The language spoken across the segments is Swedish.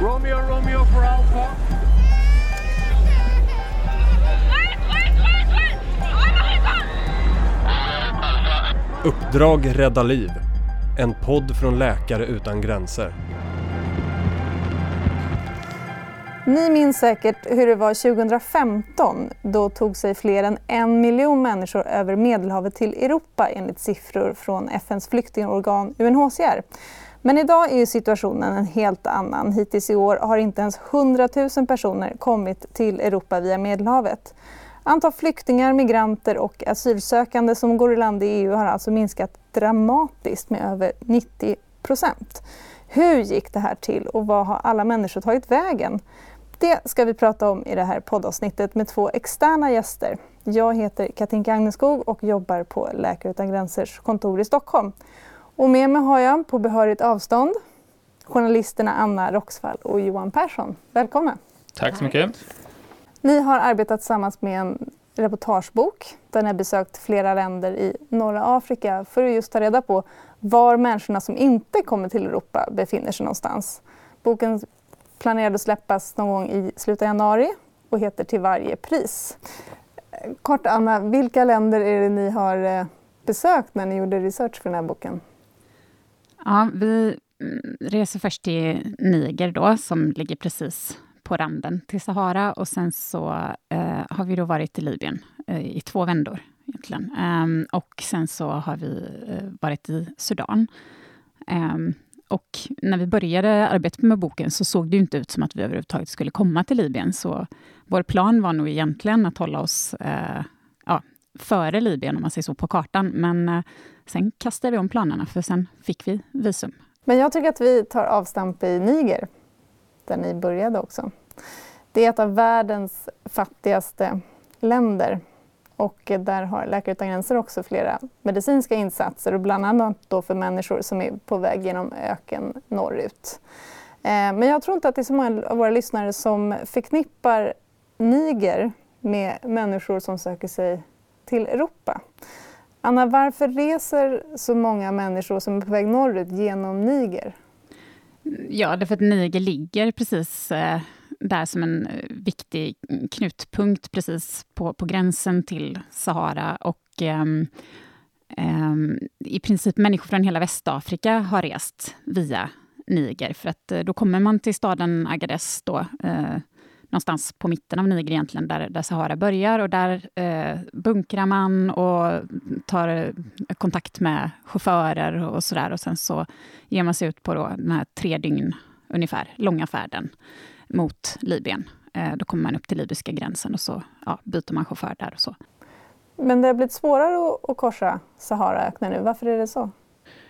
Romeo, Romeo for Alpha. Uppdrag rädda liv. En podd från Läkare utan gränser. Ni minns säkert hur det var 2015. Då tog sig fler än en miljon människor över Medelhavet till Europa enligt siffror från FNs flyktingorgan UNHCR. Men idag är situationen en helt annan. Hittills i år har inte ens 100 000 personer kommit till Europa via Medelhavet. Antal flyktingar, migranter och asylsökande som går i land i EU har alltså minskat dramatiskt med över 90 procent. Hur gick det här till och vad har alla människor tagit vägen? Det ska vi prata om i det här poddavsnittet med två externa gäster. Jag heter Katinka Agneskog och jobbar på Läkare utan gränsers kontor i Stockholm. Och med mig har jag på behörigt avstånd journalisterna Anna Roxvall och Johan Persson. Välkomna! Tack så mycket. Ni har arbetat tillsammans med en reportagebok där ni har besökt flera länder i norra Afrika för att just ta reda på var människorna som inte kommer till Europa befinner sig någonstans. Boken planerade att släppas någon gång i slutet av januari och heter Till varje pris. Kort Anna, vilka länder är det ni har eh, besökt när ni gjorde research för den här boken? Ja, vi mm, reser först till Niger då, som ligger precis på randen till Sahara och sen så eh, har vi då varit i Libyen eh, i två vändor egentligen. Um, och sen så har vi eh, varit i Sudan. Um, och när vi började arbetet med boken så såg det inte ut som att vi överhuvudtaget skulle komma till Libyen. Så vår plan var nog egentligen att hålla oss eh, ja, före Libyen, om man säger så, på kartan. Men eh, sen kastade vi om planerna, för sen fick vi visum. Men jag tycker att vi tar avstamp i Niger, där ni började också. Det är ett av världens fattigaste länder och där har Läkare utan gränser också flera medicinska insatser och bland annat då för människor som är på väg genom öken norrut. Eh, men jag tror inte att det är så många av våra lyssnare som förknippar Niger med människor som söker sig till Europa. Anna, varför reser så många människor som är på väg norrut genom Niger? Ja, därför att Niger ligger precis eh, där som en eh, viktig knutpunkt precis på, på gränsen till Sahara. Och um, um, i princip människor från hela Västafrika har rest via Niger, för att eh, då kommer man till staden Agadez då, uh, någonstans på mitten av Niger egentligen, där, där Sahara börjar. Och där eh, bunkrar man och tar kontakt med chaufförer och sådär. Och sen så ger man sig ut på då den här tre dygn ungefär långa färden mot Libyen. Eh, då kommer man upp till libyska gränsen och så ja, byter man chaufför där och så. Men det har blivit svårare att, korsa Saharaöknen nu. Varför är det så?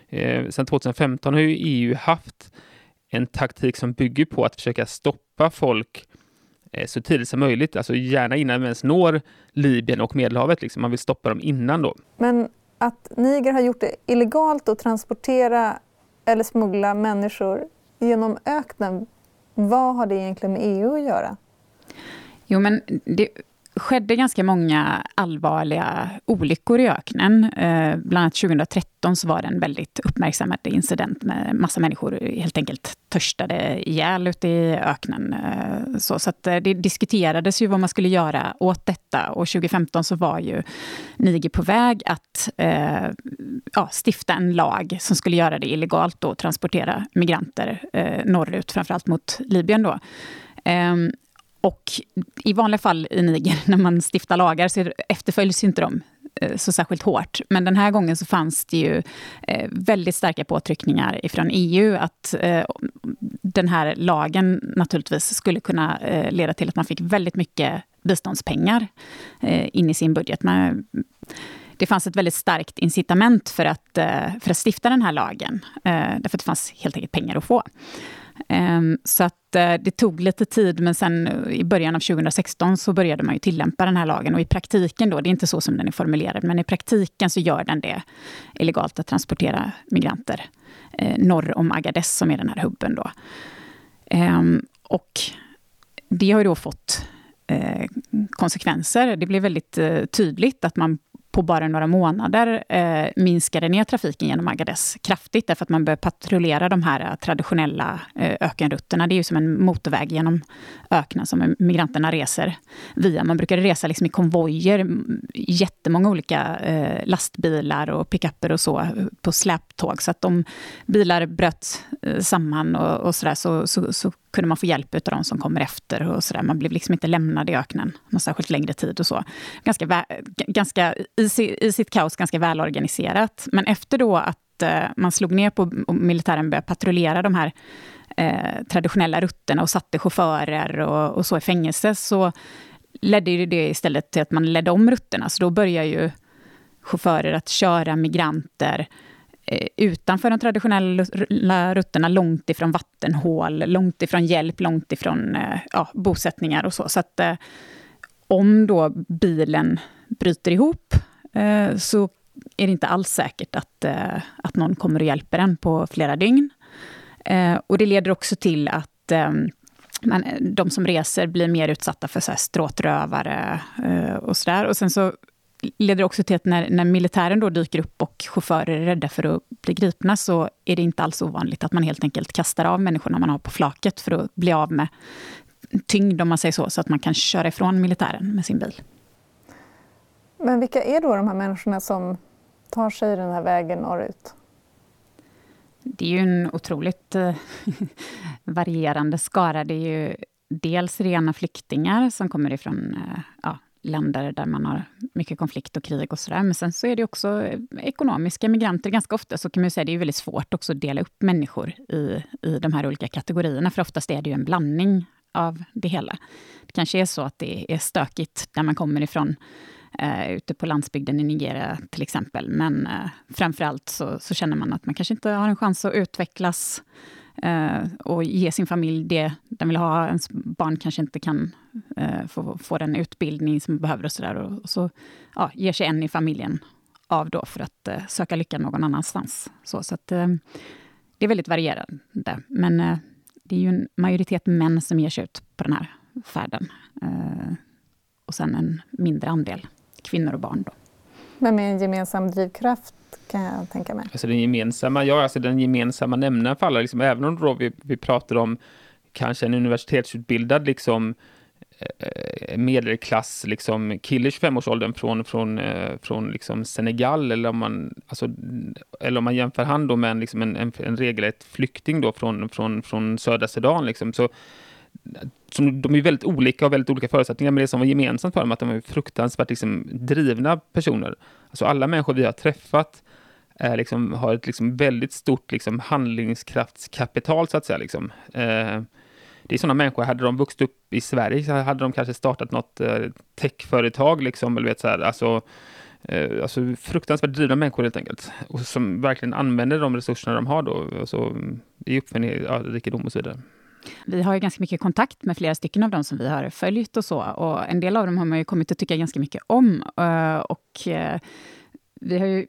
Eh, sedan 2015 har ju EU haft en taktik som bygger på att försöka stoppa folk eh, så tidigt som möjligt, alltså gärna innan vi ens når Libyen och Medelhavet. Liksom. Man vill stoppa dem innan då. Men att Niger har gjort det illegalt att transportera eller smuggla människor genom öknen, vad har det egentligen med EU att göra? Jo, men det skedde ganska många allvarliga olyckor i öknen. Eh, bland annat 2013 så var det en väldigt uppmärksammad incident med massa människor helt enkelt törstade ihjäl ute i öknen. Eh, så så att eh, det diskuterades ju vad man skulle göra åt detta och 2015 så var ju Niger på väg att eh, ja, stifta en lag som skulle göra det illegalt att transportera migranter eh, norrut, framförallt mot Libyen. Då. Ehm, och i vanliga fall i Niger, när man stiftar lagar, så efterföljs inte de eh, så särskilt hårt. Men den här gången så fanns det ju eh, väldigt starka påtryckningar ifrån EU att eh, den här lagen naturligtvis skulle kunna leda till att man fick väldigt mycket biståndspengar in i sin budget. Men det fanns ett väldigt starkt incitament för att, för att stifta den här lagen, därför att det fanns helt enkelt pengar att få. Ehm, så att eh, det tog lite tid, men sen eh, i början av 2016 så började man ju tillämpa den här lagen. Och i praktiken då, det är inte så som den är formulerad, men i praktiken så gör den det illegalt att transportera migranter eh, norr om Agadez, som är den här hubben då. Ehm, och det har ju då fått konsekvenser. Det blev väldigt tydligt att man på bara några månader eh, minskade ner trafiken genom Agadez kraftigt, därför att man började patrullera de här eh, traditionella eh, ökenrutterna. Det är ju som en motorväg genom öknen som migranterna reser via. Man brukade resa liksom i konvojer, jättemånga olika eh, lastbilar och pickuper och så eh, på släptåg. Så att om bilar bröt eh, samman och, och sådär så, så, så kunde man få hjälp av de som kommer efter. och så där. Man blev liksom inte lämnad i öknen någon särskilt längre tid. och så. Ganska, ganska, i, I sitt kaos ganska välorganiserat. Men efter då att eh, man slog ner på och militären började patrullera de här eh, traditionella rutterna och satte chaufförer och, och, så i fängelse, så ledde det istället till att man ledde om rutterna. Så då börjar ju chaufförer att köra migranter Eh, Eh, utanför de traditionella rutterna, långt ifrån vattenhål, långt ifrån hjälp, långt ifrån eh, ja, bosättningar och så. Så att eh, om då bilen bryter ihop så är det inte alls säkert att, att någon kommer och hjälper en på flera dygn. Och det leder också till att man, de som reser blir mer utsatta för så här stråtrövare och sådär. Och sen så leder också till att när, när militären då dyker upp och chaufförer är rädda för att bli gripna så är det inte alls ovanligt att man helt enkelt kastar av människorna man har på flaket för att bli av med tyngd, om man säger så, så att man kan köra ifrån militären med sin bil. Men vilka är då de här människorna som tar sig den här vägen norrut? Det är ju en otroligt eh, varierande skara. Det är ju dels rena flyktingar som kommer ifrån eh, ja, länder där man har mycket konflikt och krig och sådär. Men sen så är det också ekonomiska migranter. Ganska ofta så kan man säga det är väldigt svårt också att dela upp människor i, i de här olika kategorierna, för oftast är det ju en blandning av det hela. Det kanske är så att det är stökigt där man kommer ifrån, eh, ute på landsbygden i Nigeria till exempel. Men eh, framför allt så, så, känner man att man kanske inte har en chans att utvecklas eh, Eh, och ge sin familj det den vill ha. Ens barn kanske inte kan eh, få, få den utbildning som behöver och så där. Och, och, så ja, ger sig en i familjen av då för att eh, söka lycka någon annanstans. Så, så att, eh, det är väldigt varierande. Men eh, det är ju en majoritet män som ger sig ut på den här färden. Eh, och sen en mindre andel kvinnor och barn. Då. Men med en gemensam drivkraft kan jag tänka mig. Alltså den gemensamma, ja, alltså den gemensamma nämnaren för alla, liksom, även om då vi, vi pratar om kanske en universitetsutbildad liksom eh, eh, medelklass liksom kille i 25-årsåldern från, från, eh, från liksom Senegal eller om man, alltså, eller om man jämför han då med en, liksom en, en, en regelrätt flykting då från, från, från södra Sudan liksom, så som, de är väldigt olika och väldigt olika förutsättningar, men det som var gemensamt för dem att de är fruktansvärt liksom, drivna personer. Alltså alla människor vi har träffat är liksom, har ett liksom, väldigt stort liksom, handlingskraftskapital, så att säga. Liksom. Eh, det är sådana människor, hade de vuxit upp i Sverige så hade de kanske startat något eh, techföretag, liksom, eller vet, så här, alltså, eh, alltså fruktansvärt drivna människor helt enkelt. Och som verkligen använder de resurserna de har då, alltså, i uppfinning, ja, rikedom och så vidare. Vi har ju ganska mycket kontakt med flera stycken av dem som vi har följt och så. Och en del av dem har man ju kommit att tycka ganska mycket om. Eh, och eh, vi har ju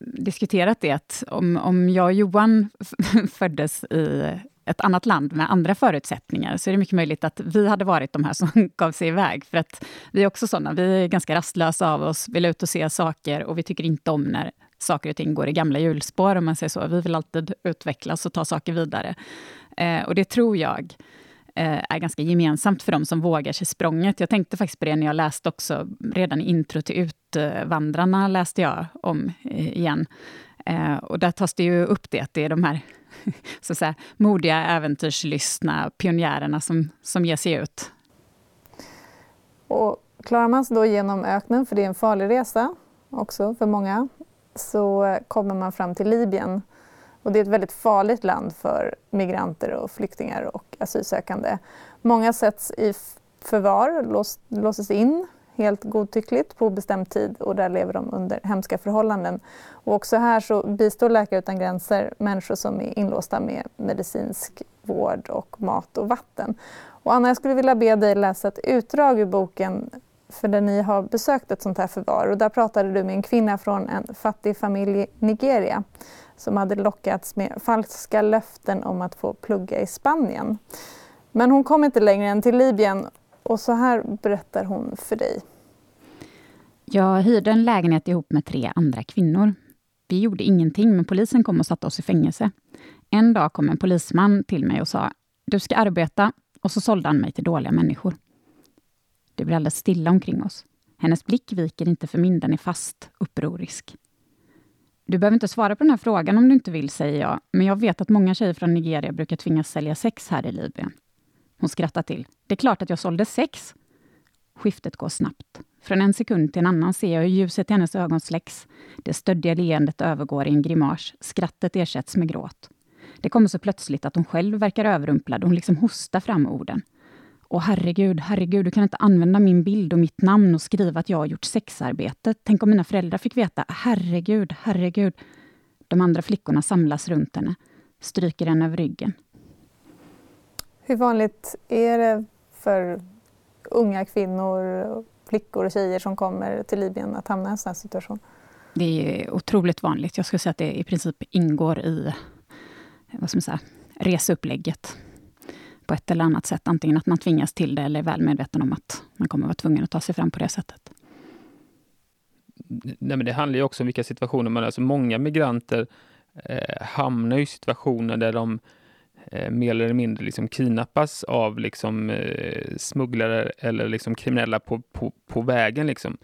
diskuterat det att om, om jag och Johan föddes i ett annat land med andra förutsättningar, så är det mycket möjligt att vi hade varit de här som gav sig iväg. För att vi är också sådana, vi är ganska rastlösa av oss, vill ut och se saker och vi tycker inte om när saker och ting går i gamla hjulspår, om man säger så. Vi vill alltid utvecklas och ta saker vidare. Eh, och det tror jag eh, är ganska gemensamt för de som vågar sig språnget. Jag tänkte faktiskt på det när jag läste också, redan i intro till Utvandrarna läste jag om eh, igen. Eh, och där tas det ju upp det, att det är de här så att säga, modiga, äventyrslystna pionjärerna som, som ger sig ut. Och klarar man sig då genom öknen, för det är en farlig resa också för många, så kommer man fram till Libyen. Och det är ett väldigt farligt land för migranter och flyktingar och asylsökande. Många sätts i förvar, lås, låses in helt godtyckligt på bestämd tid och där lever de under hemska förhållanden. Och också här så bistår Läkare utan gränser människor som är inlåsta med medicinsk vård och mat och vatten. Och Anna, jag skulle vilja be dig läsa ett utdrag ur boken för där ni har besökt ett sånt här förvar och där pratade du med en kvinna från en fattig familj i Nigeria som hade lockats med falska löften om att få plugga i Spanien. Men hon kom inte längre än till Libyen och så här berättar hon för dig. Jag hyrde en lägenhet ihop med tre andra kvinnor. Vi gjorde ingenting, men polisen kom och satte oss i fängelse. En dag kom en polisman till mig och sa, du ska arbeta, och så sålde han mig till dåliga människor. Det blir alldeles stilla omkring oss. Hennes blick viker inte för min, den är fast, upprorisk. Du behöver inte svara på den här frågan om du inte vill, säger jag, men jag vet att många tjejer från Nigeria brukar tvingas sälja sex här i Libyen. Hon skrattar till. Det är klart att jag sålde sex. Skiftet går snabbt. Från en sekund till en annan ser jag hur ljuset i hennes ögon släcks. Det stöddiga leendet övergår i en grimas. Skrattet ersätts med gråt. Det kommer så plötsligt att hon själv verkar överrumplad. Hon liksom hostar fram orden. Åh herregud, herregud, du kan inte använda min bild och mitt namn och skriva att jag har gjort sexarbete. Tänk om mina föräldrar fick veta. Herregud, herregud. De andra flickorna samlas runt henne, stryker henne över ryggen. Hur vanligt är det för unga kvinnor, flickor och tjejer som kommer till Libyen att hamna i en sån här situation? Det är otroligt vanligt. Jag skulle säga att det i princip ingår i vad ska man säga, reseupplägget på ett eller annat sätt. Antingen att man tvingas till det eller är väl medveten om att man kommer vara tvungen att ta sig fram på det sättet. Nej, men det handlar ju också om vilka situationer man... Alltså många migranter eh, hamnar i situationer där de eh, mer eller mindre liksom kidnappas av liksom, eh, smugglare eller liksom kriminella på, på, på vägen. Liksom.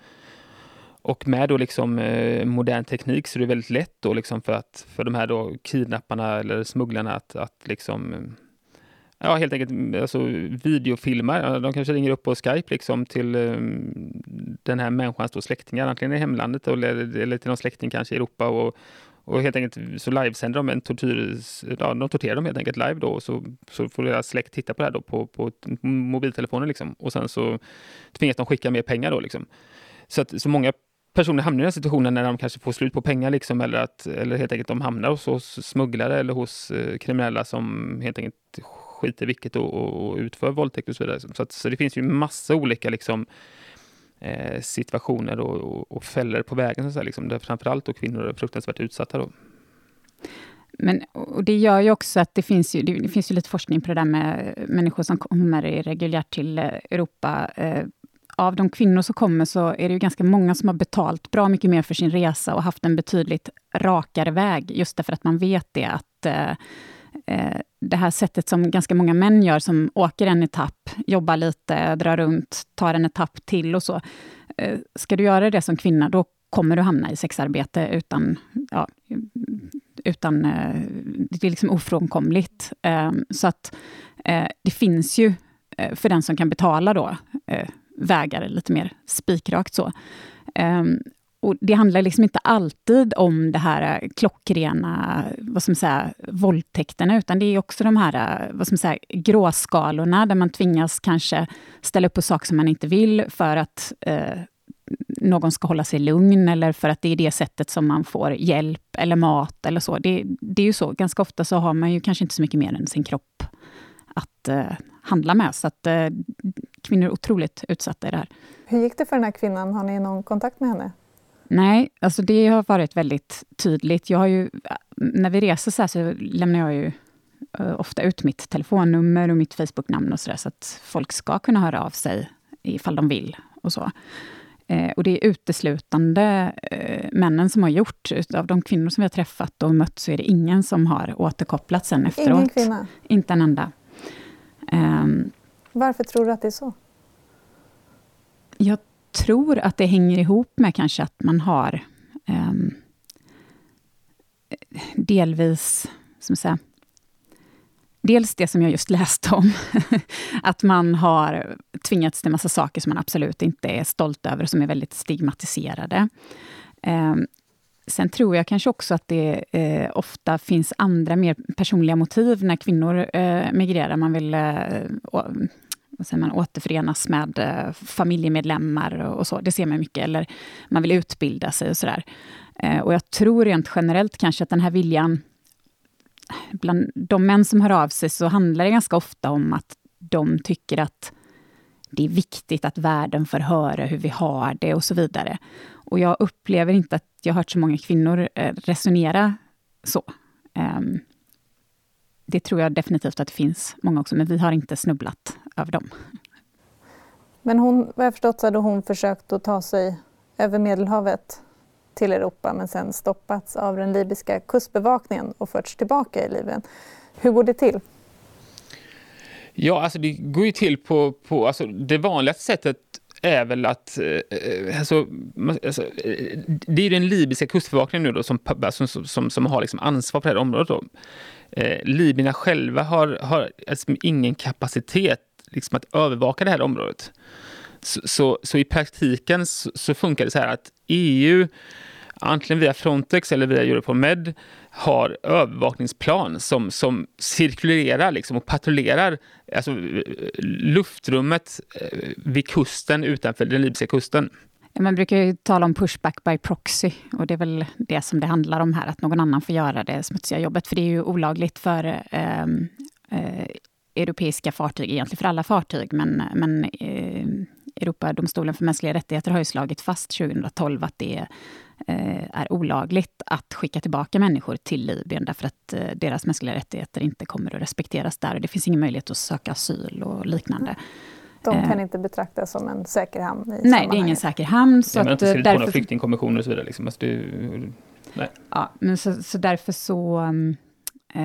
Och med då liksom, eh, modern teknik så är det väldigt lätt då liksom för, att, för de här då kidnapparna eller smugglarna att, att liksom, ja, helt enkelt mm, alltså, videofilmer. De kanske ringer upp på Skype liksom till um, den här människans då släktingar, antingen i hemlandet eller, eller till någon släkting kanske i Europa. Och, och helt enkelt så livesänder de en tortyr, ja, de torterar dem helt enkelt live då, och så, så får deras släkt titta på det här då på, på mobiltelefonen liksom. Och sen så tvingas de skicka mer pengar då liksom. Så att så många personer hamnar i den situationen när de kanske får slut på pengar liksom, eller, att, eller helt enkelt de hamnar hos, hos smugglare eller hos eh, kriminella som helt enkelt skiter i vilket och, och, och utför våldtäkt och så vidare. Så, att, så det finns ju massa olika liksom, eh, situationer och, och, och fällor på vägen, så att liksom, där framförallt då kvinnor är fruktansvärt utsatta. Då. Men och det gör ju också att det finns ju, det finns ju lite forskning på det där med människor som kommer reguljärt till eh, Europa eh, av de kvinnor som kommer så är det ju ganska många som har betalt bra mycket mer för sin resa och haft en betydligt rakare väg, just därför att man vet det att eh, eh, det här sättet som ganska många män gör, som åker en etapp, jobbar lite, drar runt, tar en etapp till och så. Eh, ska du göra det som kvinna, då kommer du hamna i sexarbete utan... Ja, utan eh, det är liksom ofrånkomligt. Ehm, så att eh, det finns ju, eh, för den som kan betala då, eh, vägar lite mer spikrakt så. Ehm, och det handlar liksom inte alltid om det här eh, klockrena vad som säga, våldtäkterna, utan det är också de här eh, vad som säga, gråskalorna, där man tvingas kanske ställa upp på saker som man inte vill, för att eh, någon ska hålla sig lugn, eller för att det är det sättet som man får hjälp eller mat eller så. Det, det är ju så, ganska ofta så har man ju kanske inte så mycket mer än sin kropp att eh, handla med. Så att eh, kvinnor är otroligt utsatta i det här. Hur gick det för den här kvinnan? Har ni någon kontakt med henne? Nej, alltså det har varit väldigt tydligt. Jag har ju, när vi reser så, här, så lämnar jag ju uh, ofta ut mitt telefonnummer och mitt Facebook-namn och så där, så att folk ska kunna höra av sig ifall de vill och så. Eh, och det är uteslutande eh, männen som har gjort. Av de kvinnor som vi har träffat och mött, så är det ingen som har återkopplat sen efteråt. Ingen kvinna? Inte en enda. Um, Varför tror du att det är så? Jag tror att det hänger ihop med kanske att man har um, delvis, som säga, dels det som jag just läste om, att man har tvingats till massa saker som man absolut inte är stolt över, som är väldigt stigmatiserade. Um, Sen tror jag kanske också att det eh, ofta finns andra mer personliga motiv när kvinnor eh, migrerar. Man vill eh, säger man, återförenas med eh, familjemedlemmar och, och, så. Det ser man mycket. Eller man vill utbilda sig och sådär. Eh, och jag tror rent generellt kanske att den här viljan... Bland de män som hör av sig så handlar det ganska ofta om att de tycker att det är viktigt att världen får höra hur vi har det och så vidare. Och jag upplever inte att jag har hört så många kvinnor eh, resonera så. Ehm, det tror jag definitivt att det finns många också, men vi har inte snubblat över dem. Men hon, vad jag förstått så hade hon försökt att ta sig över Medelhavet till Europa men sen stoppats av den libyska kustbevakningen och förts tillbaka i Libyen. Hur går det till? Ja, alltså det går ju till på, på alltså det vanligaste sättet är väl att, eh, alltså, alltså, eh, det är den libyska kustbevakningen nu då som, som, som, som har liksom ansvar för det här området. Då. Eh, libyerna själva har, har alltså ingen kapacitet liksom att övervaka det här området. Så, så, så i praktiken så, så, funkar det så här att EU, antingen via Frontex eller via Europol Med, har övervakningsplan som, som cirkulerar liksom och patrullerar alltså, luftrummet eh, vid kusten utanför den libyska kusten. Man brukar ju tala om pushback by proxy och det är väl det som det handlar om här, att någon annan får göra det smutsiga jobbet. För det är ju olagligt för eh, eh, europeiska fartyg, egentligen för alla fartyg, men, men eh, Europadomstolen för mänskliga rättigheter har ju slagit fast 2012 att det eh, är olagligt att skicka tillbaka människor till Libyen därför att eh, deras mänskliga rättigheter inte kommer att respekteras där. Och det finns ingen möjlighet att söka asyl och liknande. De kan inte betraktas som en säker hamn? I nej, det är ingen säker hamn. Så ja, men inte skrivit därför... på några flyktingkonventioner och så vidare. Liksom. Alltså det, nej. Ja, men så, så därför så, äh,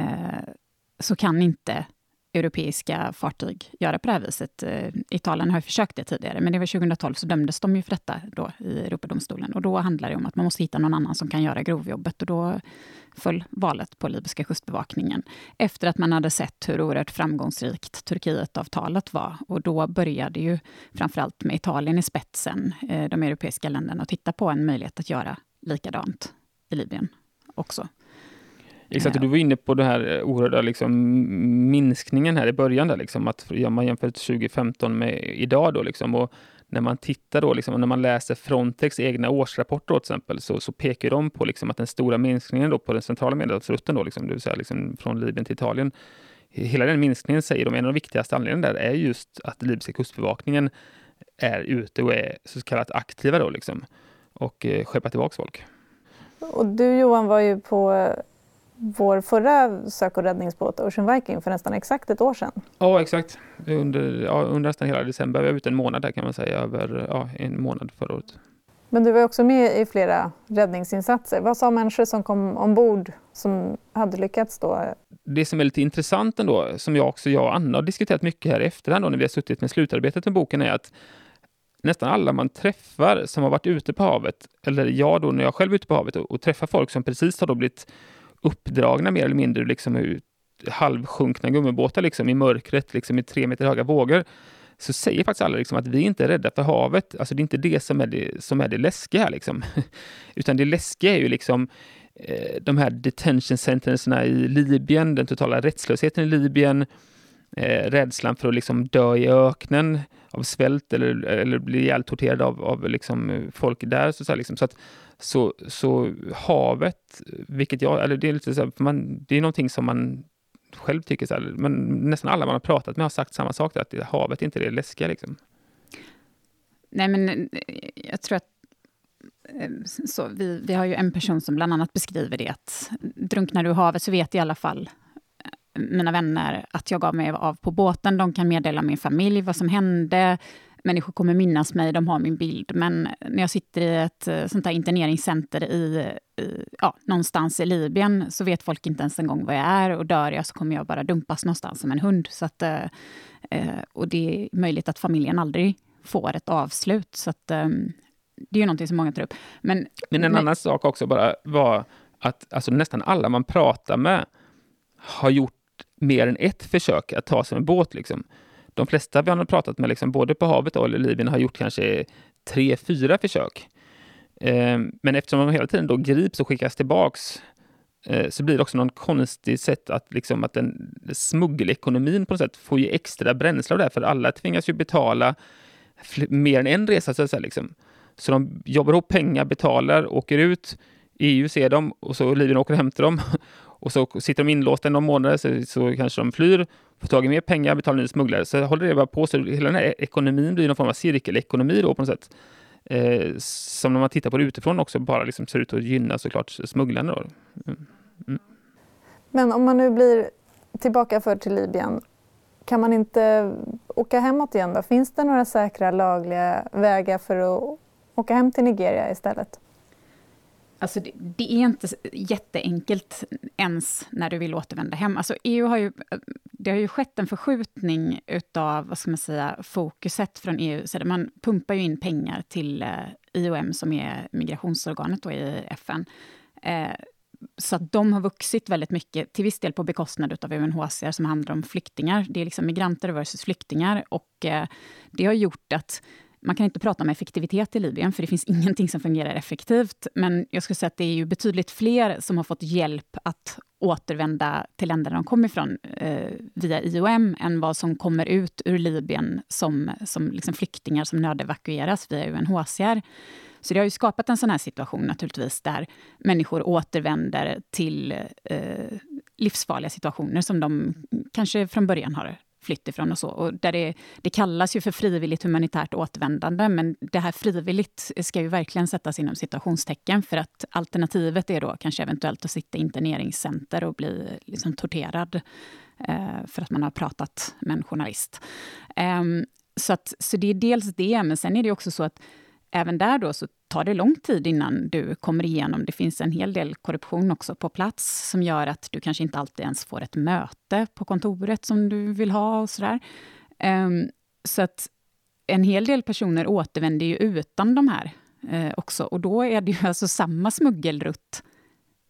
så kan inte europeiska fartyg göra på det här viset. Eh, Italien har ju försökt det tidigare, men det var 2012 så dömdes de ju för detta då i Europadomstolen. Och då handlar det om att man måste hitta någon annan som kan göra grovjobbet. Och då föll valet på libyska kustbevakningen. Efter att man hade sett hur oerhört framgångsrikt Turkietavtalet var. Och då började ju framförallt med Italien i spetsen, eh, de europeiska länderna, att titta på en möjlighet att göra likadant i Libyen också. Exakt, du var inne på den här eh, oerhörda liksom, minskningen här i början. Där, liksom, att ja, man jämför 2015 med idag. Då, liksom, och när man tittar då, liksom, när man läser Frontex egna årsrapporter till exempel, så, så pekar de på liksom, att den stora minskningen då på den centrala medelhavsrutten, då, liksom, det vill säga liksom, från Libyen till Italien, hela den minskningen säger de, en av de viktigaste anledningarna där är just att libyska kustbevakningen är ute och är så kallat aktiva då, liksom, och eh, skeppar tillbaka folk. Och du Johan var ju på eh, vår förra sök och räddningsbåt Ocean Viking för nästan exakt ett år sedan. Ja, exakt. Under, ja, under nästan hela december. Vi var ute en månad där kan man säga, över ja, en månad förra året. Men du var också med i flera räddningsinsatser. Vad sa människor som kom ombord som hade lyckats då? Det som är lite intressant ändå, som jag också jag och Anna har diskuterat mycket här i efterhand då, när vi har suttit med slutarbetet med boken, är att nästan alla man träffar som har varit ute på havet, eller jag då när jag själv är ute på havet och, och träffar folk som precis har då blivit uppdragna mer eller mindre liksom ut, halvsjunkna gummibåtar liksom, i mörkret, liksom, i tre meter höga vågor, så säger faktiskt alla liksom, att vi inte är rädda för havet. Alltså det är inte det som är det, som är det läskiga. Liksom. Utan det läskiga är ju liksom eh, de här detention centerna i Libyen, den totala rättslösheten i Libyen, eh, rädslan för att liksom dö i öknen av svält eller, eller bli ihjältorterad av, av liksom folk där. Så, så, liksom. så, att, så, så havet, vilket jag, eller det är lite så här, man, det är någonting som man själv tycker så här, men nästan alla man har pratat med har sagt samma sak, att havet inte är det läskiga liksom. Nej, men eh, jag tror att eh, så vi, vi har ju en person som bland annat beskriver det att drunknar du i havet så vet i alla fall eh, mina vänner att jag gav mig av på båten. De kan meddela min familj vad som hände människor kommer minnas mig, de har min bild. Men när jag sitter i ett eh, sånt här interneringscenter i, i, ja, någonstans i Libyen så vet folk inte ens en gång vad jag är och dör jag så kommer jag bara dumpas någonstans som en hund. Så att, eh, eh och det är möjligt att familjen aldrig får ett avslut. Så att, eh, det är ju någonting som många tar upp. Men, men en men, annan sak också bara var att alltså, nästan alla man pratar med har gjort mer än ett försök att ta sig med båt. Liksom de flesta vi har pratat med, liksom, både på havet och i Libyen, har gjort kanske tre, fyra försök. Eh, men eftersom de hela tiden då grips och skickas tillbaks eh, så blir det också någon konstig sätt att, liksom, att den smuggelekonomin på något sätt får ju extra bränsle av det här, för alla tvingas ju betala mer än en resa. Så, att säga, liksom. så de jobbar ihop pengar, betalar, åker ut, EU ser dem och så Libyen åker och hämtar dem. Och så sitter de inlåsta i några månader, så, så kanske de flyr får tag i mer pengar, betalar nya smugglare. Så håller det bara på. Så hela den här e-, ekonomin blir någon form av cirkelekonomi då på något sätt. Eh, som när man tittar på det utifrån också bara liksom ser ut att gynna såklart smugglarna. Då. Mm. Mm. Men om man nu blir tillbaka för till Libyen, kan man inte åka hemåt igen då? Finns det några säkra lagliga vägar för att åka hem till Nigeria istället? Alltså det, det, är inte jätteenkelt ens när du vill återvända hem. Alltså EU har ju, eh, det har ju skett en förskjutning utav, vad ska man säga, fokuset från EU. Så man pumpar ju in pengar till eh, IOM, som är migrationsorganet då i FN. Eh, så att de har vuxit väldigt mycket, till viss del på bekostnad av UNHCR, som handlar om flyktingar. Det är liksom migranter versus flyktingar. Och eh, det har gjort att man kan inte prata om effektivitet i Libyen, för det finns ingenting som fungerar effektivt. Men jag skulle säga att det är ju betydligt fler som har fått hjälp att återvända till länder de kom ifrån eh, via IOM, än vad som kommer ut ur Libyen som, som liksom flyktingar som nödevakueras via UNHCR. Så det har ju skapat en sån här situation naturligtvis, där människor återvänder till eh, livsfarliga situationer som de kanske från början har flytt ifrån och så. Och där det, det kallas ju för frivilligt humanitärt återvändande, men det här frivilligt ska ju verkligen sättas inom situationstecken, för att alternativet är då kanske eventuellt att sitta i interneringscenter och bli liksom torterad eh, för att man har pratat med en journalist. Eh, så, att, så det är dels det, men sen är det också så att även där då så tar det lång tid innan du kommer igenom. Det finns en hel del korruption också på plats som gör att du kanske inte alltid ens får ett möte på kontoret som du vill ha och sådär. Um, så att en hel del personer återvänder ju utan de här eh, också. Och då är det ju alltså samma smuggelrutt,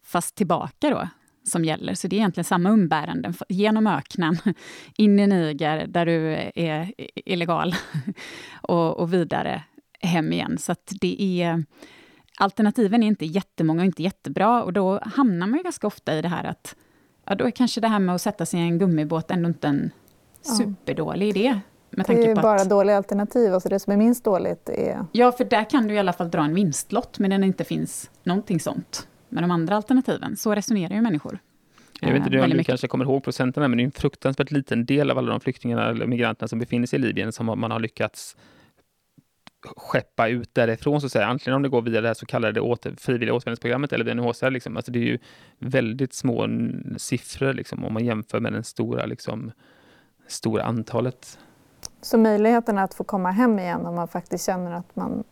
fast tillbaka då, som gäller. Så det är egentligen samma umbäranden genom öknen, in i Niger där du är illegal och, och vidare hem igen. Så att det är... Alternativen är inte jättemånga och inte jättebra och då hamnar man ju ganska ofta i det här att ja, då är kanske det här med att sätta sig i en gummibåt ändå inte en superdålig idé. Med det är ju bara att, dåliga alternativ, alltså det som är minst dåligt är... Ja, för där kan du i alla fall dra en vinstlott, men det inte finns någonting sånt med de andra alternativen. Så resonerar ju människor. Jag vet inte om du mycket. kanske kommer ihåg procenterna, men det är en fruktansvärt liten del av alla de flyktingarna eller migranterna som befinner sig i Libyen som man har lyckats skeppa ut därifrån, så att säga. Antingen om det går via det här så kallade åter, frivilliga återvändningsprogrammet eller UNHCR. Liksom. Alltså det är ju väldigt små siffror liksom, om man jämför med det stora, liksom, stora antalet. Så möjligheten att få komma hem igen om man faktiskt känner att man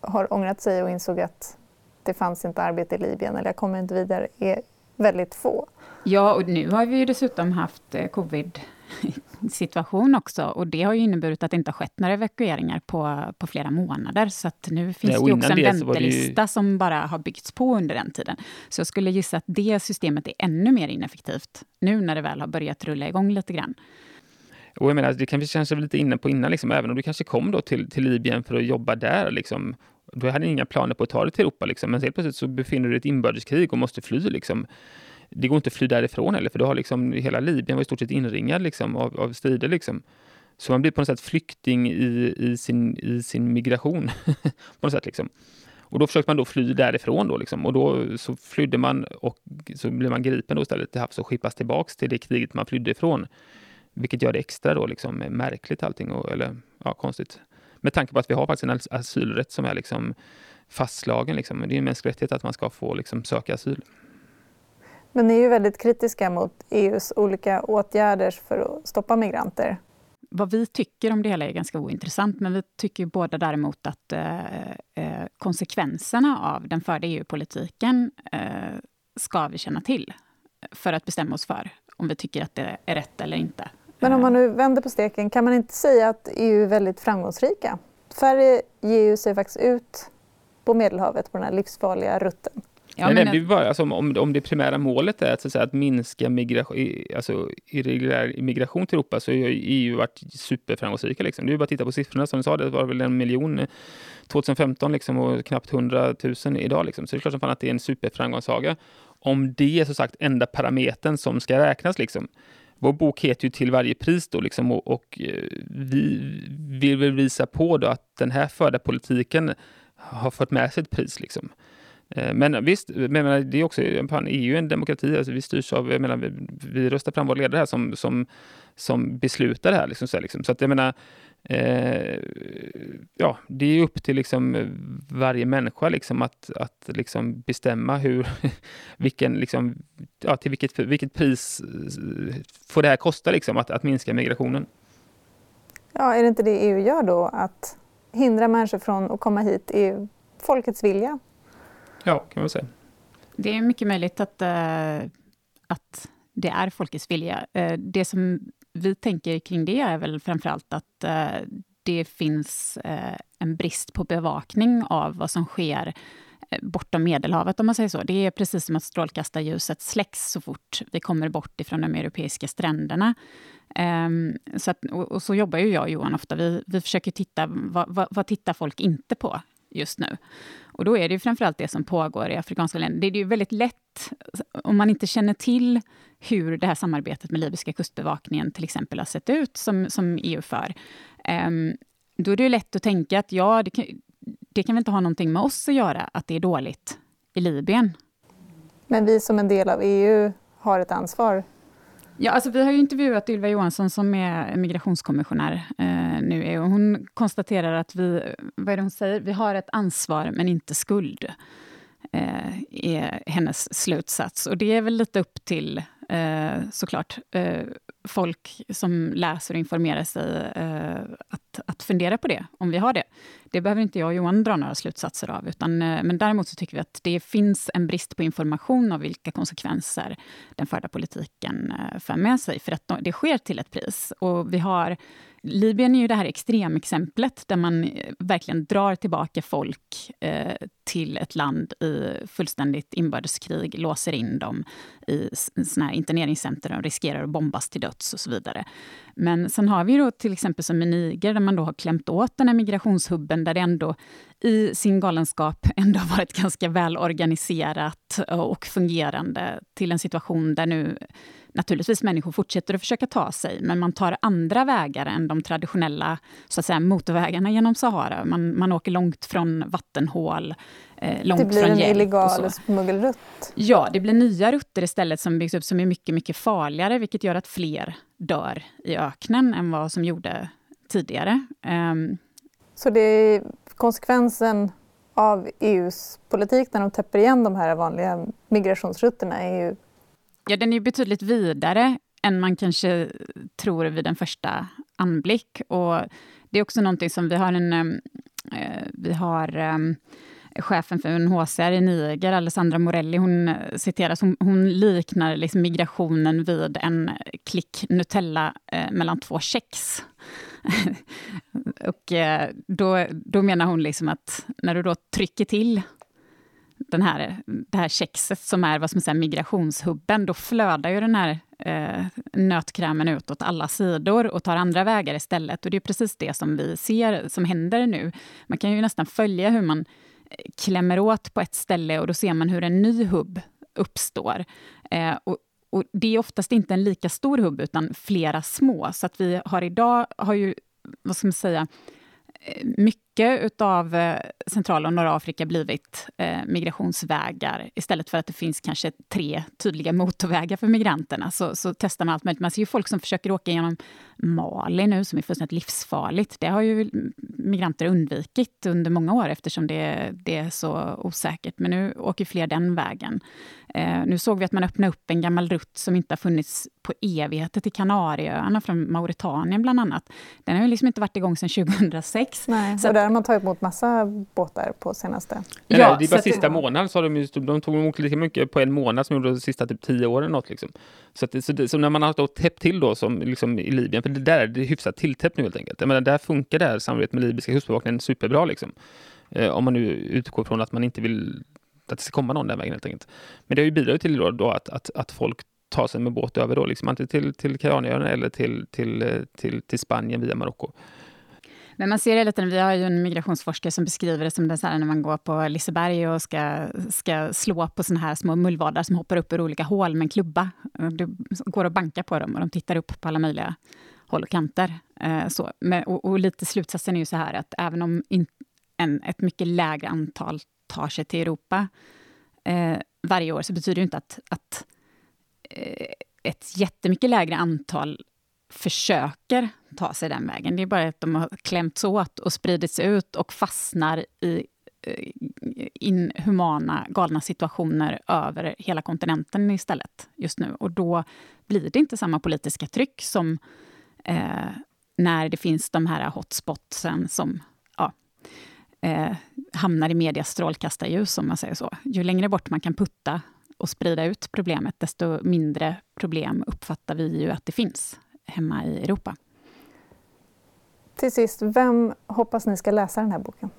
har ångrat sig och insåg att det fanns inte arbete i Libyen eller jag kommer inte vidare är väldigt få. Ja, och nu har vi ju dessutom haft eh, covid situation också. Och det har ju inneburit att det inte har skett några evakueringar på, på flera månader. Så att nu finns ja, det också en väntelista ju... som bara har byggts på under den tiden. Så jag skulle gissa att det systemet är ännu mer ineffektivt nu när det väl har börjat rulla igång lite grann. Och jag menar, det kan vi kanske lite inne på innan, liksom, även om du kanske kom då till, till Libyen för att jobba där, liksom, du hade inga planer på att ta dig till Europa, liksom, men helt plötsligt så befinner du dig i ett inbördeskrig och måste fly. Liksom det går inte att fly därifrån heller, för du har liksom, hela Libyen var i stort sett inringad liksom, av, av strider. Liksom. Så man blir på något sätt flykting i, i, sin, i sin migration. på något sätt, liksom. Och då försökte man då fly därifrån. Då, liksom. Och då så flydde man och så blev man gripen då istället till havs och skippas tillbaks till det kriget man flydde ifrån. Vilket gör det extra då, liksom, märkligt allting, och, eller ja, konstigt. Med tanke på att vi har faktiskt en asylrätt som är liksom fastslagen. Liksom. Det är en mänsklig rättighet att man ska få liksom, söka asyl. Men ni är ju väldigt kritiska mot EUs olika åtgärder för att stoppa migranter. Vad vi tycker om det hela är ganska ointressant, men vi tycker båda däremot att eh, eh konsekvenserna av den förda EU-politiken eh, ska vi känna till för att bestämma oss för om vi tycker att det är rätt eller inte. Men om man nu vänder på steken, kan man inte säga att EU är väldigt framgångsrika? Sverige ger ju sig faktiskt ut på Medelhavet på den här livsfarliga rutten. Ja, men det bara, alltså, om, om det primära målet är att, så att, säga, att minska migration, alltså, irreguljär immigration till Europa så har EU varit superframgångsrika. Liksom. Det är bara att titta på siffrorna. Som du sa, det var väl en miljon 2015 liksom, och knappt 100 000 idag. Liksom. Så det är klart som fan att det är en superframgångssaga. Om det är så sagt enda parametern som ska räknas. Liksom. Vår bok heter ju Till varje pris då, liksom, och, och eh, vi vill väl visa på då att den här förda politiken har fått med sig ett pris. Liksom. Eh, men visst, men det är också, EU är ju en demokrati, alltså vi styrs av, jag menar, vi, vi röstar fram våra ledare här som, som, som beslutar det här. Liksom, så, här, liksom. så att jag menar, eh, ja, det är upp till liksom varje människa liksom att, att liksom bestämma hur, vilken, liksom, ja, till vilket, vilket pris eh, får det här kosta liksom, att, att minska migrationen. Ja, är det inte det EU gör då? Att hindra människor från att komma hit är folkets vilja. Ja, kan man säga. Det är mycket möjligt att, uh, att det är folkets vilja. Uh, det som vi tänker kring det är väl framförallt att uh, det finns en brist på bevakning av vad som sker bortom Medelhavet, om man säger så. Det är precis som att strålkastarljuset släcks så fort vi kommer bort ifrån de europeiska stränderna. Um, så att, och, och, så jobbar ju jag och Johan ofta. Vi, vi försöker titta, vad, vad, vad tittar folk inte på just nu? Och då är det ju framförallt det som pågår i afrikanska länder. Det är ju väldigt lätt, om man inte känner till hur det här samarbetet med libyska kustbevakningen till exempel har sett ut, som, som EU för, um, då är det ju lätt att tänka att ja, det kan, det kan väl inte ha någonting med oss att göra, att det är dåligt i Libyen. Men vi som en del av EU har ett ansvar Ja, alltså vi har ju intervjuat Ylva Johansson som är migrationskommissionär eh, nu. Och hon konstaterar att vi, vad är det hon säger? Vi har ett ansvar men inte skuld. Eh, är hennes slutsats. Och det är väl lite upp till, eh, såklart, eh, folk som läser och informerar sig eh, att, att fundera på det, om vi har det. Det behöver inte jag och Johan dra några slutsatser av. Utan, eh, men däremot så tycker vi att det finns en brist på information om vilka konsekvenser den förda politiken eh, för med sig. För att det sker till ett pris. Och vi har Libyen är ju det här extremexemplet där man eh, verkligen drar tillbaka folk eh, till ett land i fullständigt inbördeskrig, låser in dem i såna här interneringscenter och riskerar att bombas till döds och så vidare. Men sen har vi då till exempel som i Niger där man då har klämt åt den här migrationshubben där det ändå i sin galenskap ändå varit ganska välorganiserat och fungerande till en situation där nu naturligtvis människor fortsätter att försöka ta sig, men man tar andra vägar än de traditionella så att säga, motorvägarna genom Sahara. Man, man åker långt från vattenhål, eh, långt Det blir från en illegal smuggelrutt? Ja, det blir nya rutter istället som byggs upp som är mycket, mycket farligare, vilket gör att fler dör i öknen än vad som gjorde tidigare. Um, så det är konsekvensen av EUs politik när de täpper igen de här vanliga migrationsrutterna är ju Ja, den är betydligt vidare än man kanske tror vid en första anblick. Och det är också någonting som vi har en... Eh, eh, vi har eh, chefen för UNHCR i Niger, Alessandra Morelli, hon citeras, hon, hon liknar liksom migrationen vid en klick Nutella eh, mellan två kex. och eh, då, då menar hon liksom att när du då trycker till den här, det här kexet som är vad som säger, migrationshubben, då flödar ju den här eh, nötkrämen ut åt alla sidor och tar andra vägar istället. Och det är precis det som vi ser som händer nu. Man kan ju nästan följa hur man eh, klämmer åt på ett ställe och då ser man hur en ny hubb uppstår. Eh, och, och det är oftast inte en lika stor hubb, utan flera små. Så att vi har idag, har ju, vad ska man säga, eh, mycket av eh, centrala och norra Afrika blivit eh, migrationsvägar. Istället för att det finns kanske tre tydliga motorvägar för migranterna, så, så testar man allt möjligt. Man ser ju folk som försöker åka genom Mali nu, som är fullständigt livsfarligt. Det har ju migranter undvikit under många år, eftersom det, det är så osäkert. Men nu åker fler den vägen. Eh, nu såg vi att man öppnade upp en gammal rutt som inte har funnits på evigheter till Kanarieöarna, från Mauritanien bland annat. Den har ju liksom inte varit igång sedan 2006. Nej, så där har man tagit emot massa båtar på senaste. Ja, ja det är bara sista månaden så har de, just, de tog emot lika mycket på en månad som de gjorde de sista typ tio åren. Något, liksom. så, att, så, det, så, när man har då täppt till då som liksom i Libyen, för det där det är hyfsat tilltäppt nu helt enkelt. Jag menar, där funkar det här samarbetet med libyska kustbevakningen superbra liksom. Eh, om man nu utgår från att man inte vill att det ska komma någon den vägen helt enkelt. Men det har ju bidragit till då, då att, att, att folk tar sig med båt över då, liksom, antingen till, till Kanarieöarna eller till, till, eh, till, till Spanien via Marocko. Men man ser hela tiden, vi har ju en migrationsforskare som beskriver det som det så här när man går på Liseberg och ska, ska slå på såna här små mullvadar som hoppar upp ur olika hål med en klubba. Du går och bankar på dem och de tittar upp på alla möjliga håll och kanter. Eh, så. Men, och, och, lite slutsatsen är ju så här att även om in, en, ett mycket lägre antal tar sig till Europa eh, varje år, så betyder det inte att, att eh, ett jättemycket lägre antal försöker ta sig den vägen. Det är bara att de har klämts åt och spridits ut och fastnar i eh, inhumana, galna situationer över hela kontinenten istället just nu. Och då blir det inte samma politiska tryck som eh, när det finns de här hotspotsen som ja, eh, hamnar i medias strålkastarljus, om man säger så. Ju längre bort man kan putta och sprida ut problemet, desto mindre problem uppfattar vi ju att det finns hemma i Europa. Till sist, vem hoppas ni ska läsa den här boken?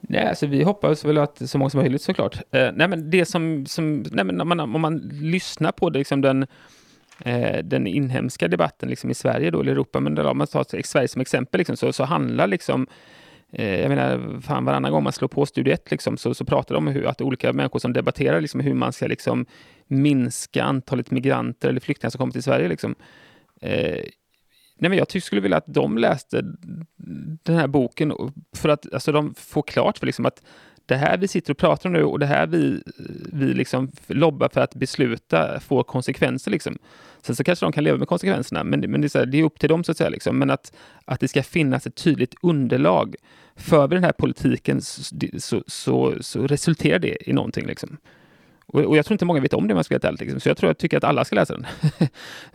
Nej, alltså vi hoppas väl att så många som möjligt såklart. Eh, nej, men det som, som nej, men om, man, om man lyssnar på det, liksom den, eh, den inhemska debatten liksom i Sverige då, eller Europa, men om man tar Sverige som exempel, liksom, så, så handlar liksom eh, jag menar, fan varannan gång man slår på Studio 1 liksom, så, så pratar de om hur, att olika människor som debatterar liksom, hur man ska liksom, minska antalet migranter eller flyktingar som kommer till Sverige. Liksom. Eh, Nej, men jag skulle vilja att de läste den här boken för att alltså, de får klart för liksom att det här vi sitter och pratar om nu och det här vi, vi liksom lobbar för att besluta får konsekvenser. Liksom. Sen så kanske de kan leva med konsekvenserna, men, men det, är, här, det är upp till dem så att säga. Liksom. Men att, att det ska finnas ett tydligt underlag. För vi den här politiken så, så, så, så resulterar det i någonting. Liksom. Och, och, jag tror inte många vet om det om jag ska vara. Liksom. Så jag tror jag tycker att alla ska läsa den.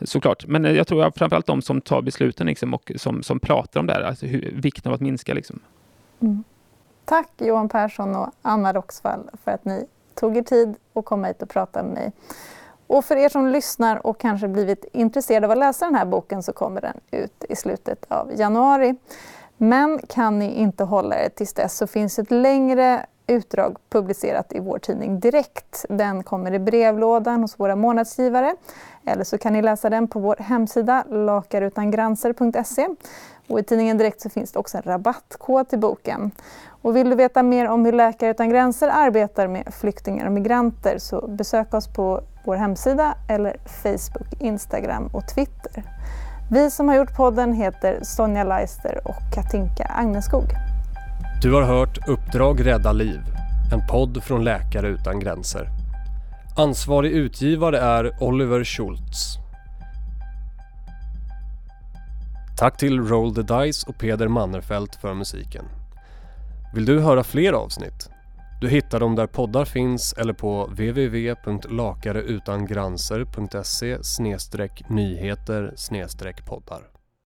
Såklart. Men eh, jag tror att framförallt de som tar besluten liksom, och som, som pratar om det här, alltså hur, vikten av att minska. Liksom. Mm. Tack Johan Persson och Anna Roxvall för att ni tog er tid och kom hit och pratade med mig. Och för er som lyssnar och kanske blivit intresserade av att läsa den här boken så kommer den ut i slutet av januari. Men kan ni inte hålla er tills dess så finns ett längre utdrag publicerat i vår tidning Direkt. Den kommer i brevlådan hos våra månadsgivare. Eller så kan ni läsa den på vår hemsida lakarutangranser.se. Och I tidningen Direkt så finns det också en rabattkod till boken. Och vill du veta mer om hur Läkare utan gränser arbetar med flyktingar och migranter så besök oss på vår hemsida eller Facebook, Instagram och Twitter. Vi som har gjort podden heter Sonja Leister och Katinka Agneskog. Du har hört Uppdrag rädda liv, en podd från Läkare utan gränser. Ansvarig utgivare är Oliver Schultz. Tack till Roll the Dice och Peder Mannerfelt för musiken. Vill du höra fler avsnitt? Du hittar dem där poddar finns eller på www.lakareutangranser.se nyheter poddar.